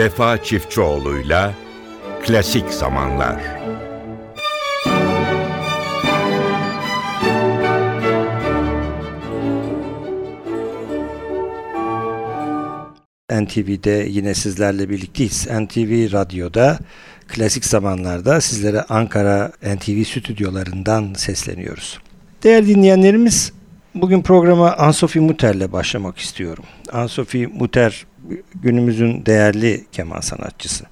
Vefa Çiftçioğlu'yla Klasik Zamanlar. NTV'de yine sizlerle birlikteyiz. NTV Radyo'da klasik zamanlarda sizlere Ankara NTV stüdyolarından sesleniyoruz. Değerli dinleyenlerimiz, bugün programa Ansofi Muter'le başlamak istiyorum. Ansofi Muter günümüzün değerli keman sanatçısı.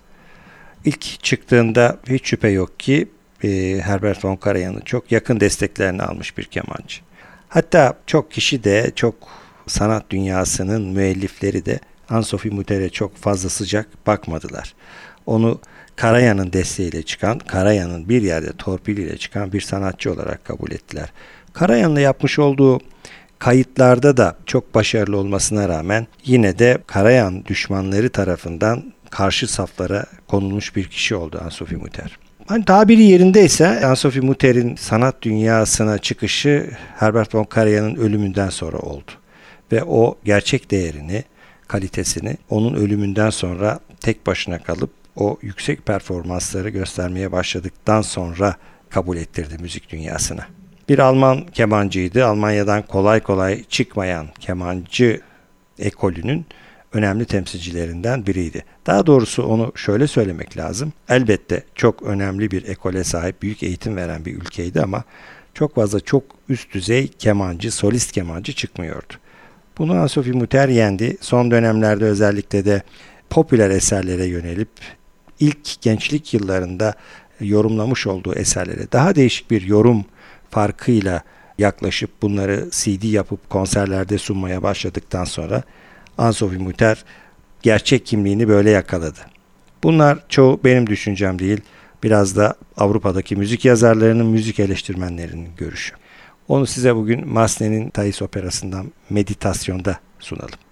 İlk çıktığında hiç şüphe yok ki e, Herbert von Karajan'ın çok yakın desteklerini almış bir kemancı. Hatta çok kişi de çok sanat dünyasının müellifleri de Ansofi Muter'e çok fazla sıcak bakmadılar. Onu Karayan'ın desteğiyle çıkan, Karayan'ın bir yerde torpiliyle çıkan bir sanatçı olarak kabul ettiler. Karayan'la yapmış olduğu kayıtlarda da çok başarılı olmasına rağmen yine de Karayan düşmanları tarafından karşı saflara konulmuş bir kişi oldu Ansofi Muter. Hani tabiri yerindeyse Ansofi Muter'in sanat dünyasına çıkışı Herbert von Karajan'ın ölümünden sonra oldu. Ve o gerçek değerini, kalitesini onun ölümünden sonra tek başına kalıp o yüksek performansları göstermeye başladıktan sonra kabul ettirdi müzik dünyasına. Bir Alman kemancıydı. Almanya'dan kolay kolay çıkmayan kemancı ekolünün önemli temsilcilerinden biriydi. Daha doğrusu onu şöyle söylemek lazım. Elbette çok önemli bir ekole sahip, büyük eğitim veren bir ülkeydi ama çok fazla çok üst düzey kemancı, solist kemancı çıkmıyordu. Bunu Ansofi Muter yendi. Son dönemlerde özellikle de popüler eserlere yönelip ilk gençlik yıllarında yorumlamış olduğu eserlere daha değişik bir yorum farkıyla yaklaşıp bunları CD yapıp konserlerde sunmaya başladıktan sonra Ansofi Muter gerçek kimliğini böyle yakaladı. Bunlar çoğu benim düşüncem değil, biraz da Avrupa'daki müzik yazarlarının, müzik eleştirmenlerinin görüşü. Onu size bugün Masne'nin Thais Operası'ndan meditasyonda sunalım.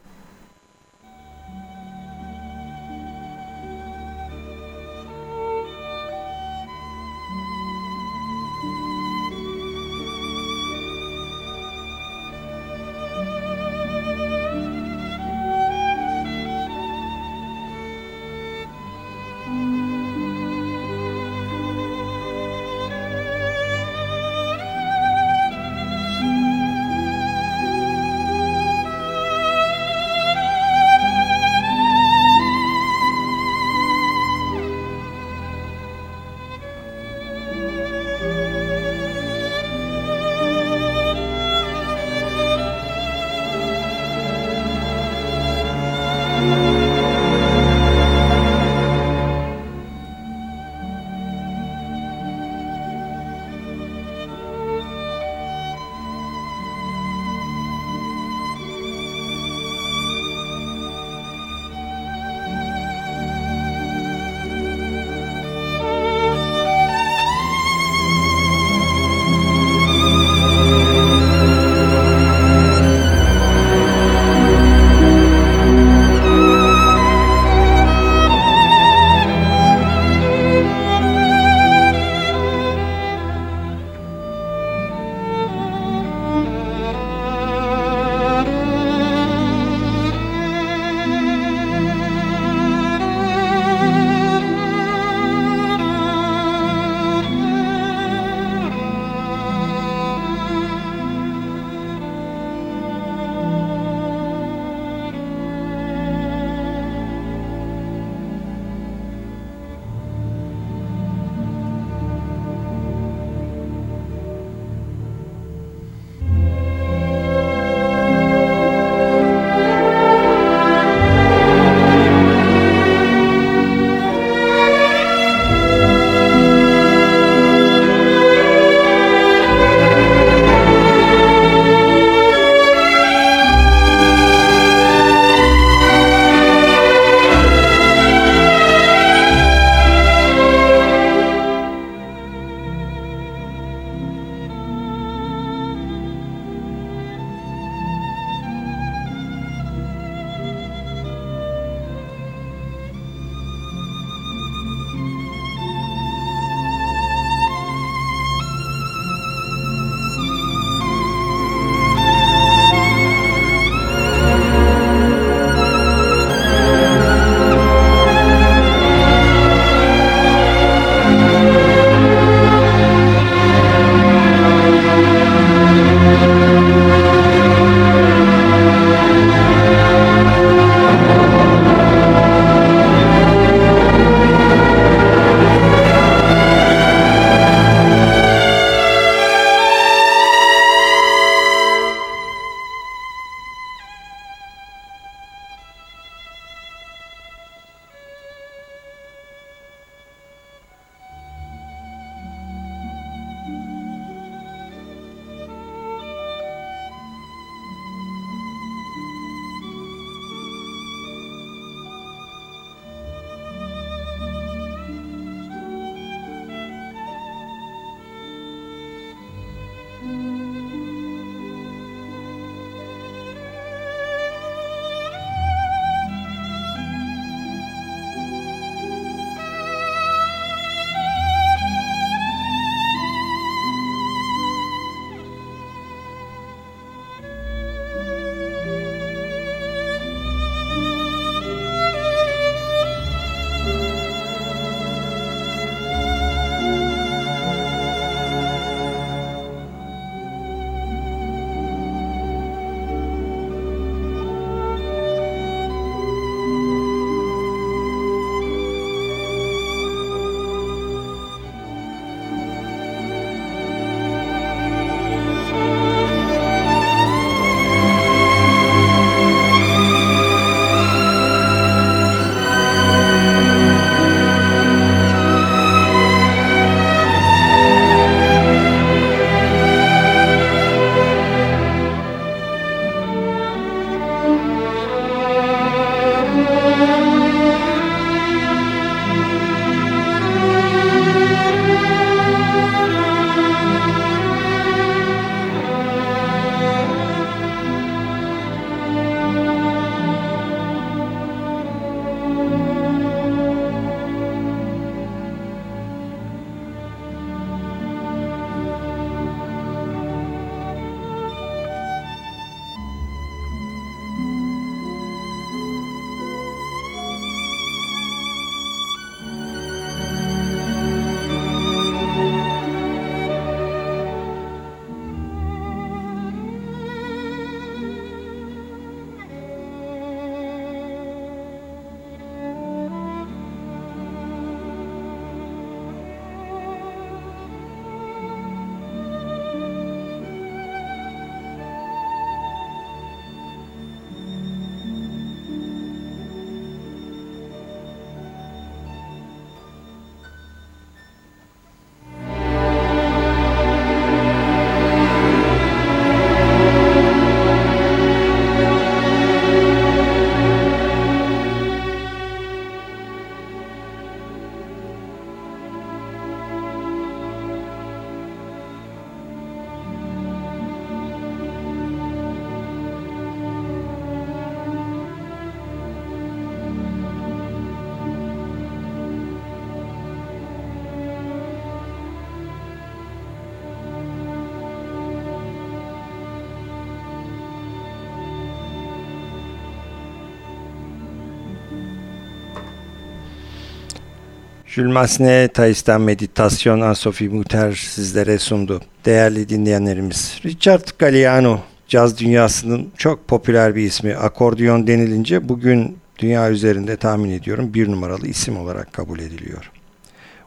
Jules Massenet, Thais'ten Meditasyon, Anne-Sophie Mutter sizlere sundu. Değerli dinleyenlerimiz, Richard Galliano, caz dünyasının çok popüler bir ismi. Akordiyon denilince bugün dünya üzerinde tahmin ediyorum bir numaralı isim olarak kabul ediliyor.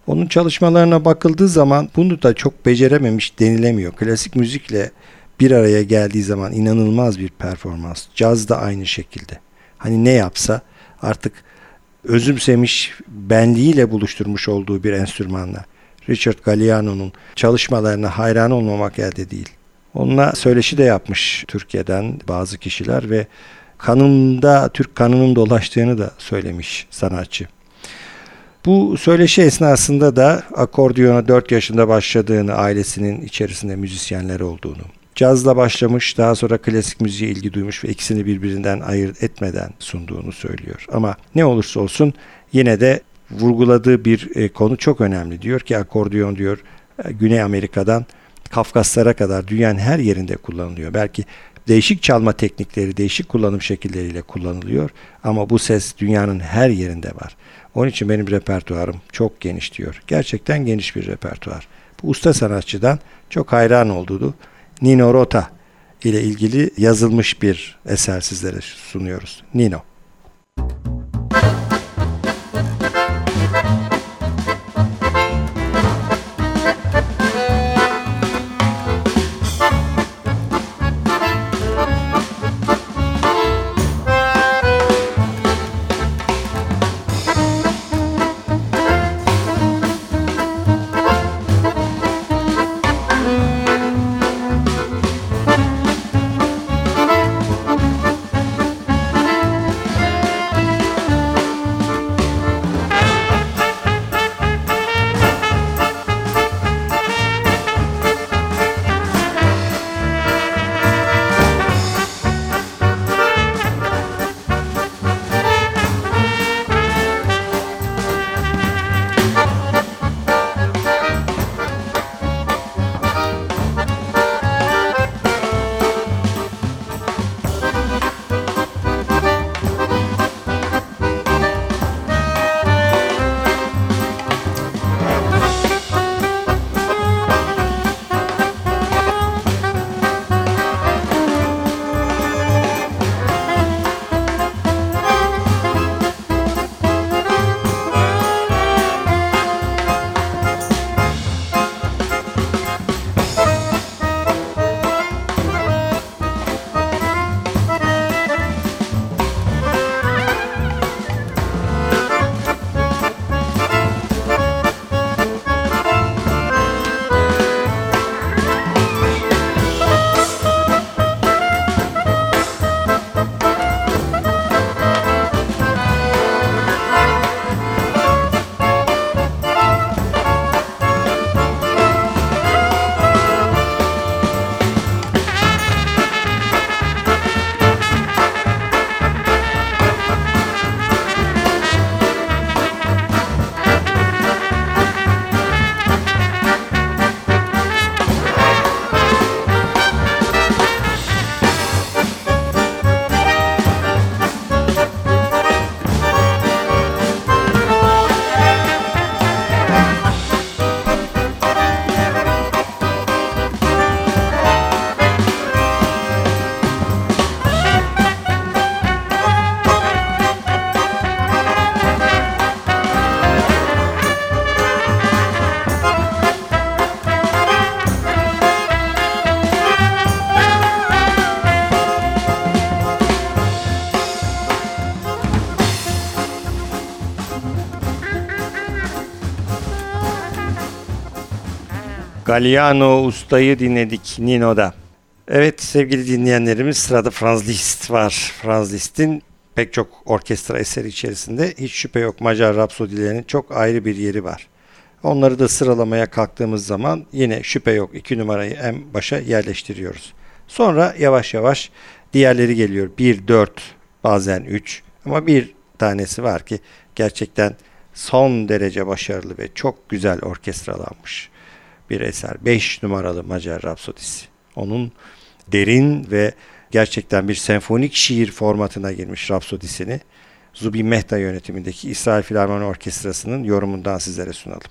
Onun çalışmalarına bakıldığı zaman bunu da çok becerememiş denilemiyor. Klasik müzikle bir araya geldiği zaman inanılmaz bir performans. Caz da aynı şekilde. Hani ne yapsa artık özümsemiş, benliğiyle buluşturmuş olduğu bir enstrümanla. Richard Galliano'nun çalışmalarına hayran olmamak elde değil. Onunla söyleşi de yapmış Türkiye'den bazı kişiler ve kanında Türk kanının dolaştığını da söylemiş sanatçı. Bu söyleşi esnasında da akordiyona 4 yaşında başladığını, ailesinin içerisinde müzisyenler olduğunu, cazla başlamış daha sonra klasik müziğe ilgi duymuş ve ikisini birbirinden ayırt etmeden sunduğunu söylüyor. Ama ne olursa olsun yine de vurguladığı bir e, konu çok önemli. Diyor ki akordiyon diyor e, Güney Amerika'dan Kafkaslara kadar dünyanın her yerinde kullanılıyor. Belki değişik çalma teknikleri, değişik kullanım şekilleriyle kullanılıyor ama bu ses dünyanın her yerinde var. Onun için benim repertuarım çok geniş diyor. Gerçekten geniş bir repertuar. Bu usta sanatçıdan çok hayran olduğunu Nino Rota ile ilgili yazılmış bir eser sizlere sunuyoruz. Nino. Galliano ustayı dinledik Nino'da. Evet sevgili dinleyenlerimiz sırada Franz Liszt var. Franz Liszt'in pek çok orkestra eseri içerisinde hiç şüphe yok Macar Rapsodilerinin çok ayrı bir yeri var. Onları da sıralamaya kalktığımız zaman yine şüphe yok iki numarayı en başa yerleştiriyoruz. Sonra yavaş yavaş diğerleri geliyor. 1, 4 bazen 3 ama bir tanesi var ki gerçekten son derece başarılı ve çok güzel orkestralanmış bir eser. 5 numaralı Macar Rapsodisi. Onun derin ve gerçekten bir senfonik şiir formatına girmiş Rapsodisini Zubi Mehta yönetimindeki İsrail Filarmoni Orkestrası'nın yorumundan sizlere sunalım.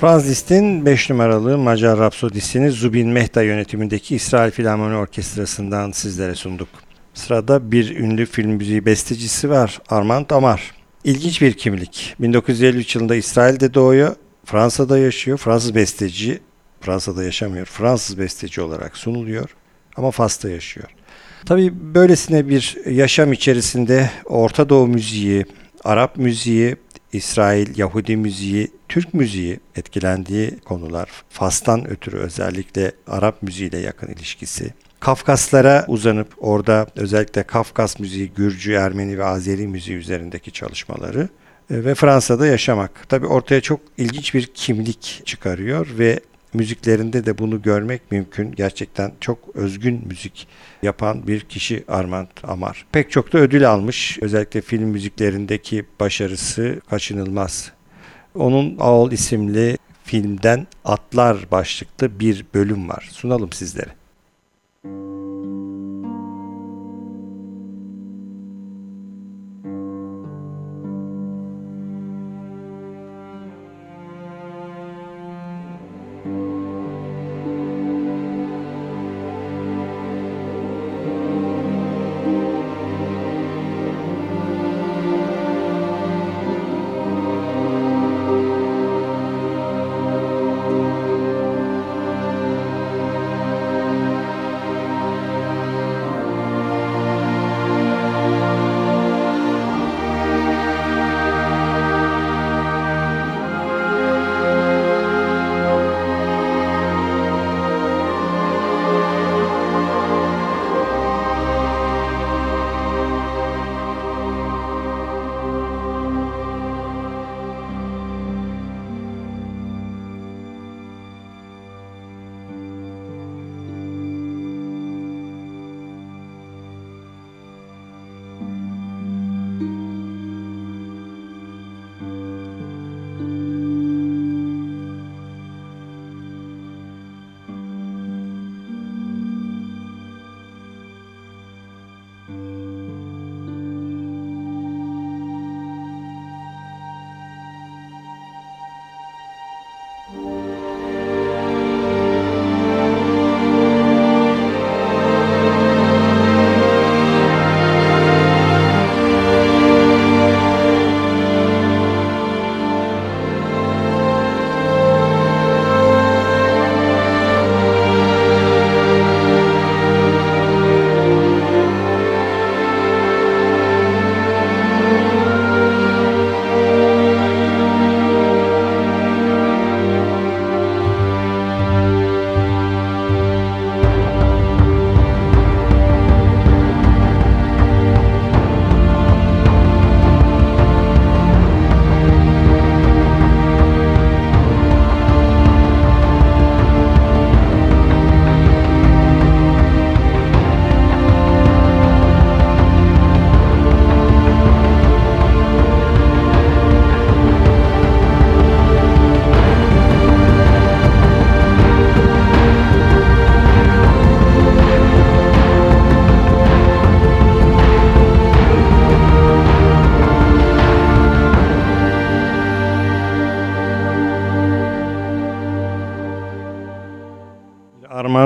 Franz Liszt'in 5 numaralı Macar Rapsodisini Zubin Mehta yönetimindeki İsrail Filarmoni Orkestrası'ndan sizlere sunduk. Sırada bir ünlü film müziği bestecisi var Armand Amar. İlginç bir kimlik. 1953 yılında İsrail'de doğuyor, Fransa'da yaşıyor. Fransız besteci, Fransa'da yaşamıyor, Fransız besteci olarak sunuluyor ama Fas'ta yaşıyor. Tabii böylesine bir yaşam içerisinde Orta Doğu müziği, Arap müziği, İsrail, Yahudi müziği, Türk müziği etkilendiği konular. Fas'tan ötürü özellikle Arap müziğiyle yakın ilişkisi. Kafkaslara uzanıp orada özellikle Kafkas müziği, Gürcü, Ermeni ve Azeri müziği üzerindeki çalışmaları e, ve Fransa'da yaşamak. Tabi ortaya çok ilginç bir kimlik çıkarıyor ve müziklerinde de bunu görmek mümkün. Gerçekten çok özgün müzik yapan bir kişi Armand Amar. Pek çok da ödül almış. Özellikle film müziklerindeki başarısı kaçınılmaz. Onun Aol isimli filmden Atlar başlıklı bir bölüm var. Sunalım sizlere.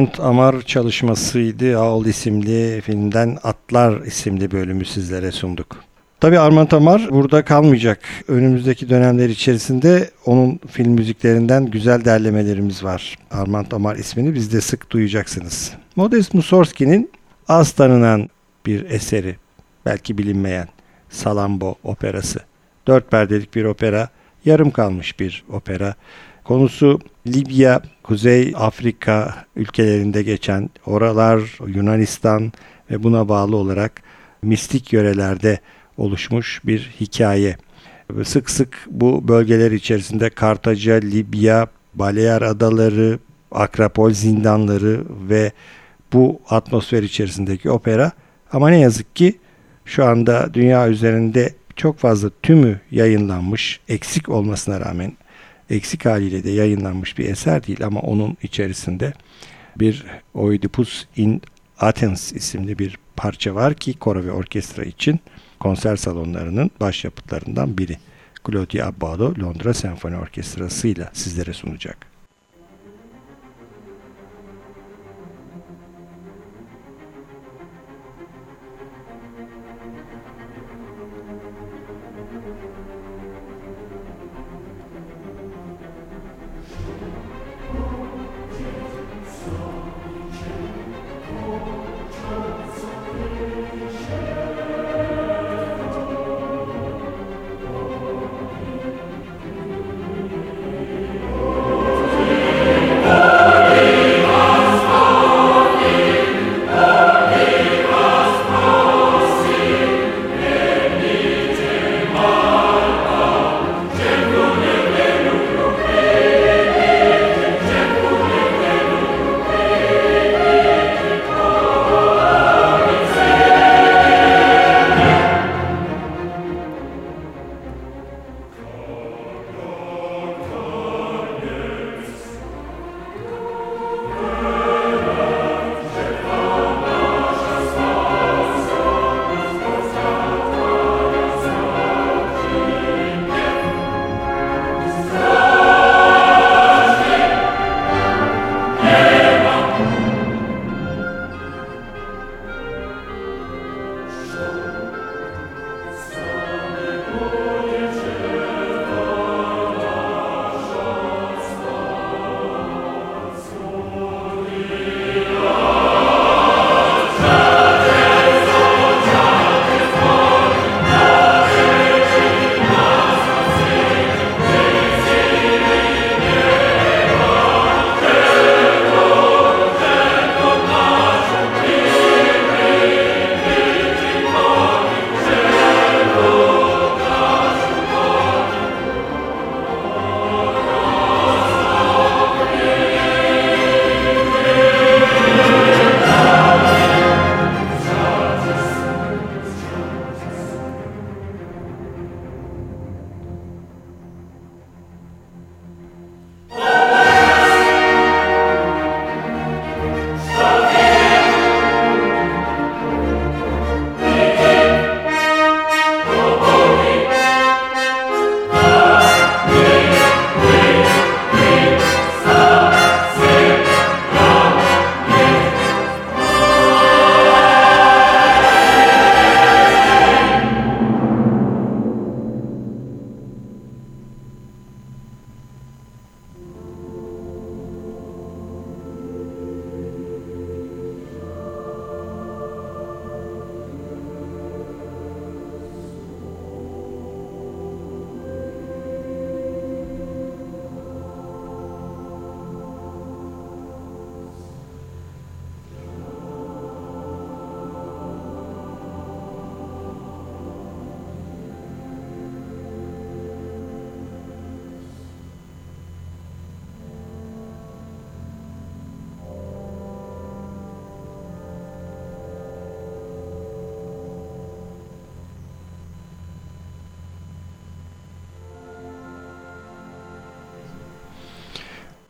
Armand Amar çalışmasıydı. Aol isimli filmden Atlar isimli bölümü sizlere sunduk. Tabi Armand Amar burada kalmayacak. Önümüzdeki dönemler içerisinde onun film müziklerinden güzel derlemelerimiz var. Armand Amar ismini biz de sık duyacaksınız. Modest Mussorgsky'nin az tanınan bir eseri, belki bilinmeyen Salambo operası. Dört perdelik bir opera, yarım kalmış bir opera. Konusu Libya, Kuzey Afrika ülkelerinde geçen oralar Yunanistan ve buna bağlı olarak mistik yörelerde oluşmuş bir hikaye. Sık sık bu bölgeler içerisinde Kartaca, Libya, Balear Adaları, Akrapol zindanları ve bu atmosfer içerisindeki opera ama ne yazık ki şu anda dünya üzerinde çok fazla tümü yayınlanmış, eksik olmasına rağmen eksik haliyle de yayınlanmış bir eser değil ama onun içerisinde bir Oedipus in Athens isimli bir parça var ki koro ve orkestra için konser salonlarının başyapıtlarından biri. Claudia Abbado Londra Senfoni Orkestrası ile sizlere sunacak.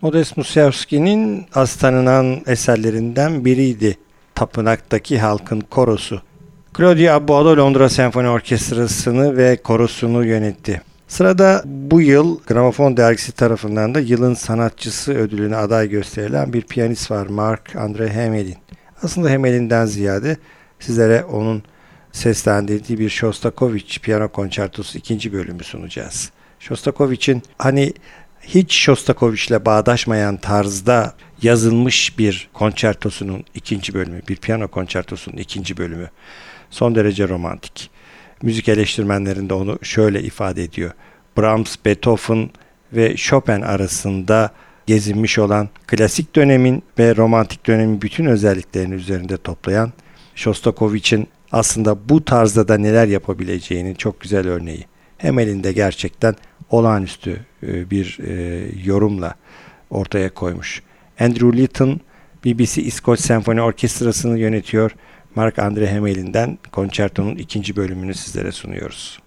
Modest Mussorgsky'nin az tanınan eserlerinden biriydi. Tapınaktaki Halkın Korosu. Claudia Abbado Londra Senfoni Orkestrası'nı ve korosunu yönetti. Sırada bu yıl Gramofon dergisi tarafından da yılın sanatçısı ödülüne aday gösterilen bir piyanist var Mark Andre Hamelin. Aslında Hamelin'den ziyade sizlere onun seslendirdiği bir Shostakovich piyano konçertosu ikinci bölümü sunacağız. Shostakovich'in hani hiç Shostakovich'le bağdaşmayan tarzda yazılmış bir konçertosunun ikinci bölümü, bir piyano konçertosunun ikinci bölümü. Son derece romantik. Müzik eleştirmenlerinde onu şöyle ifade ediyor. Brahms, Beethoven ve Chopin arasında gezinmiş olan klasik dönemin ve romantik dönemin bütün özelliklerini üzerinde toplayan Shostakovich'in aslında bu tarzda da neler yapabileceğinin çok güzel örneği. Hem elinde gerçekten olağanüstü e, bir e, yorumla ortaya koymuş. Andrew Litton BBC İskoç Senfoni Orkestrası'nı yönetiyor. Mark Andre Hamel'in'den konçertonun ikinci bölümünü sizlere sunuyoruz.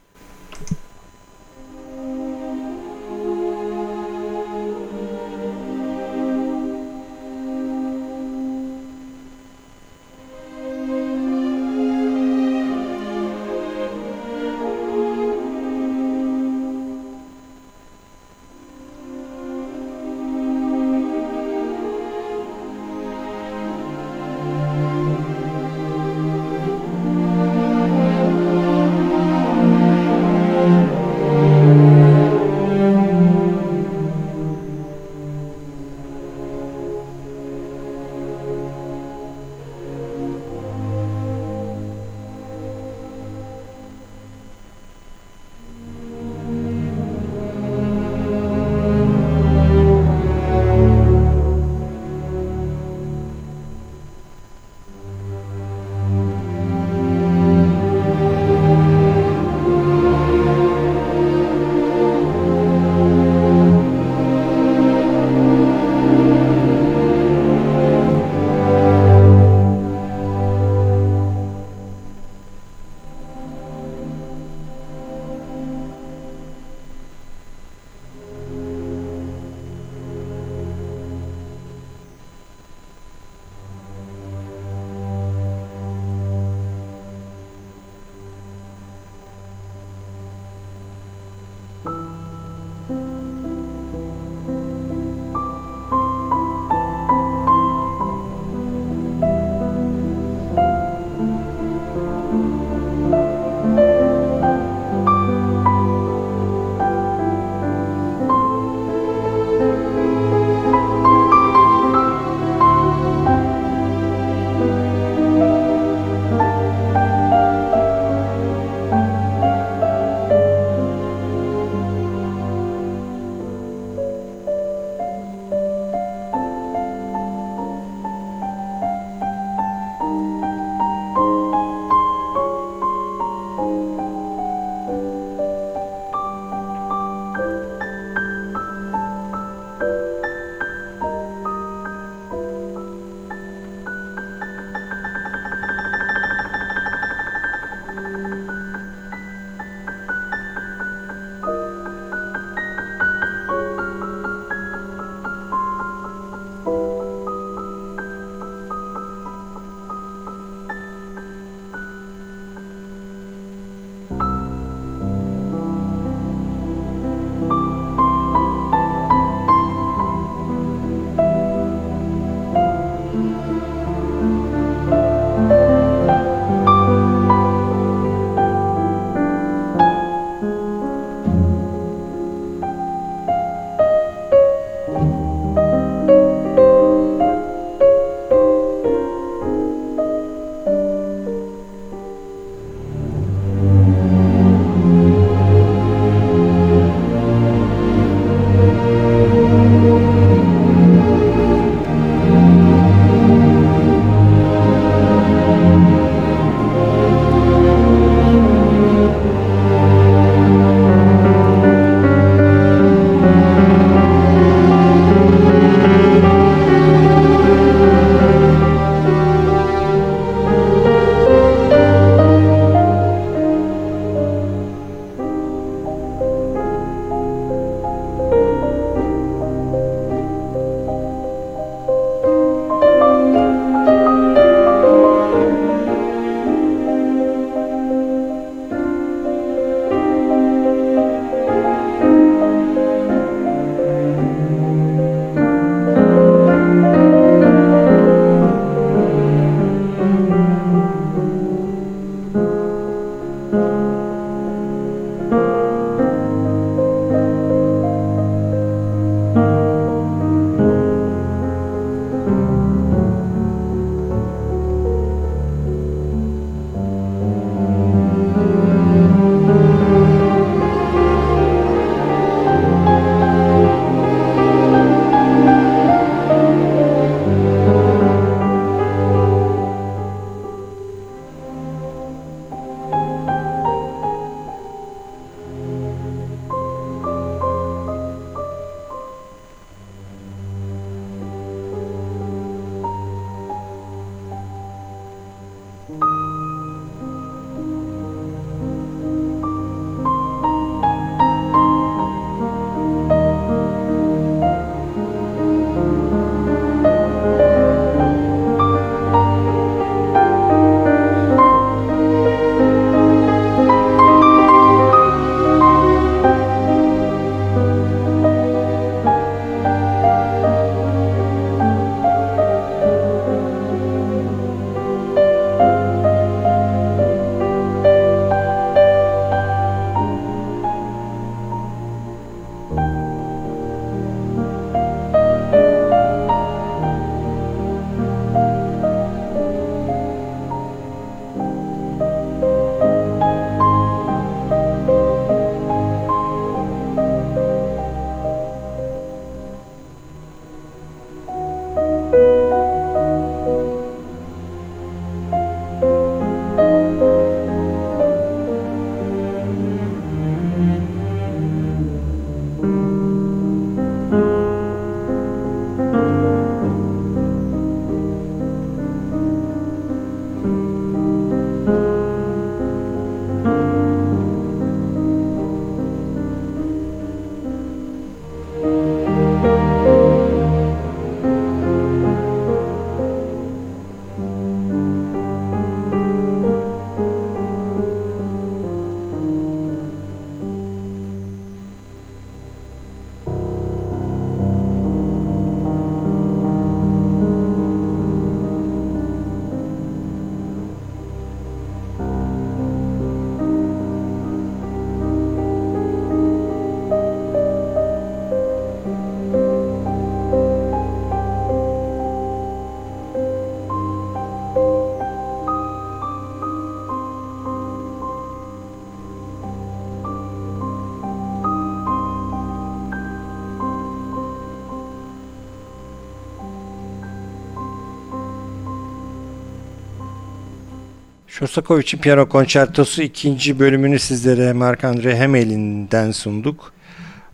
Shostakovich'in Piyano Konçertosu ikinci bölümünü sizlere Marc-André Hemel'inden sunduk.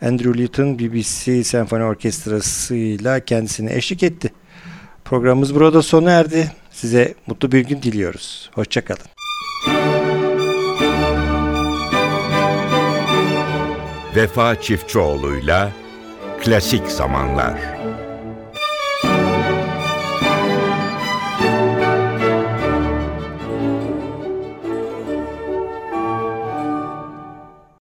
Andrew Litton BBC Senfoni Orkestrası ile kendisine eşlik etti. Programımız burada sona erdi. Size mutlu bir gün diliyoruz. Hoşçakalın. Vefa Çiftçioğlu'yla Klasik Zamanlar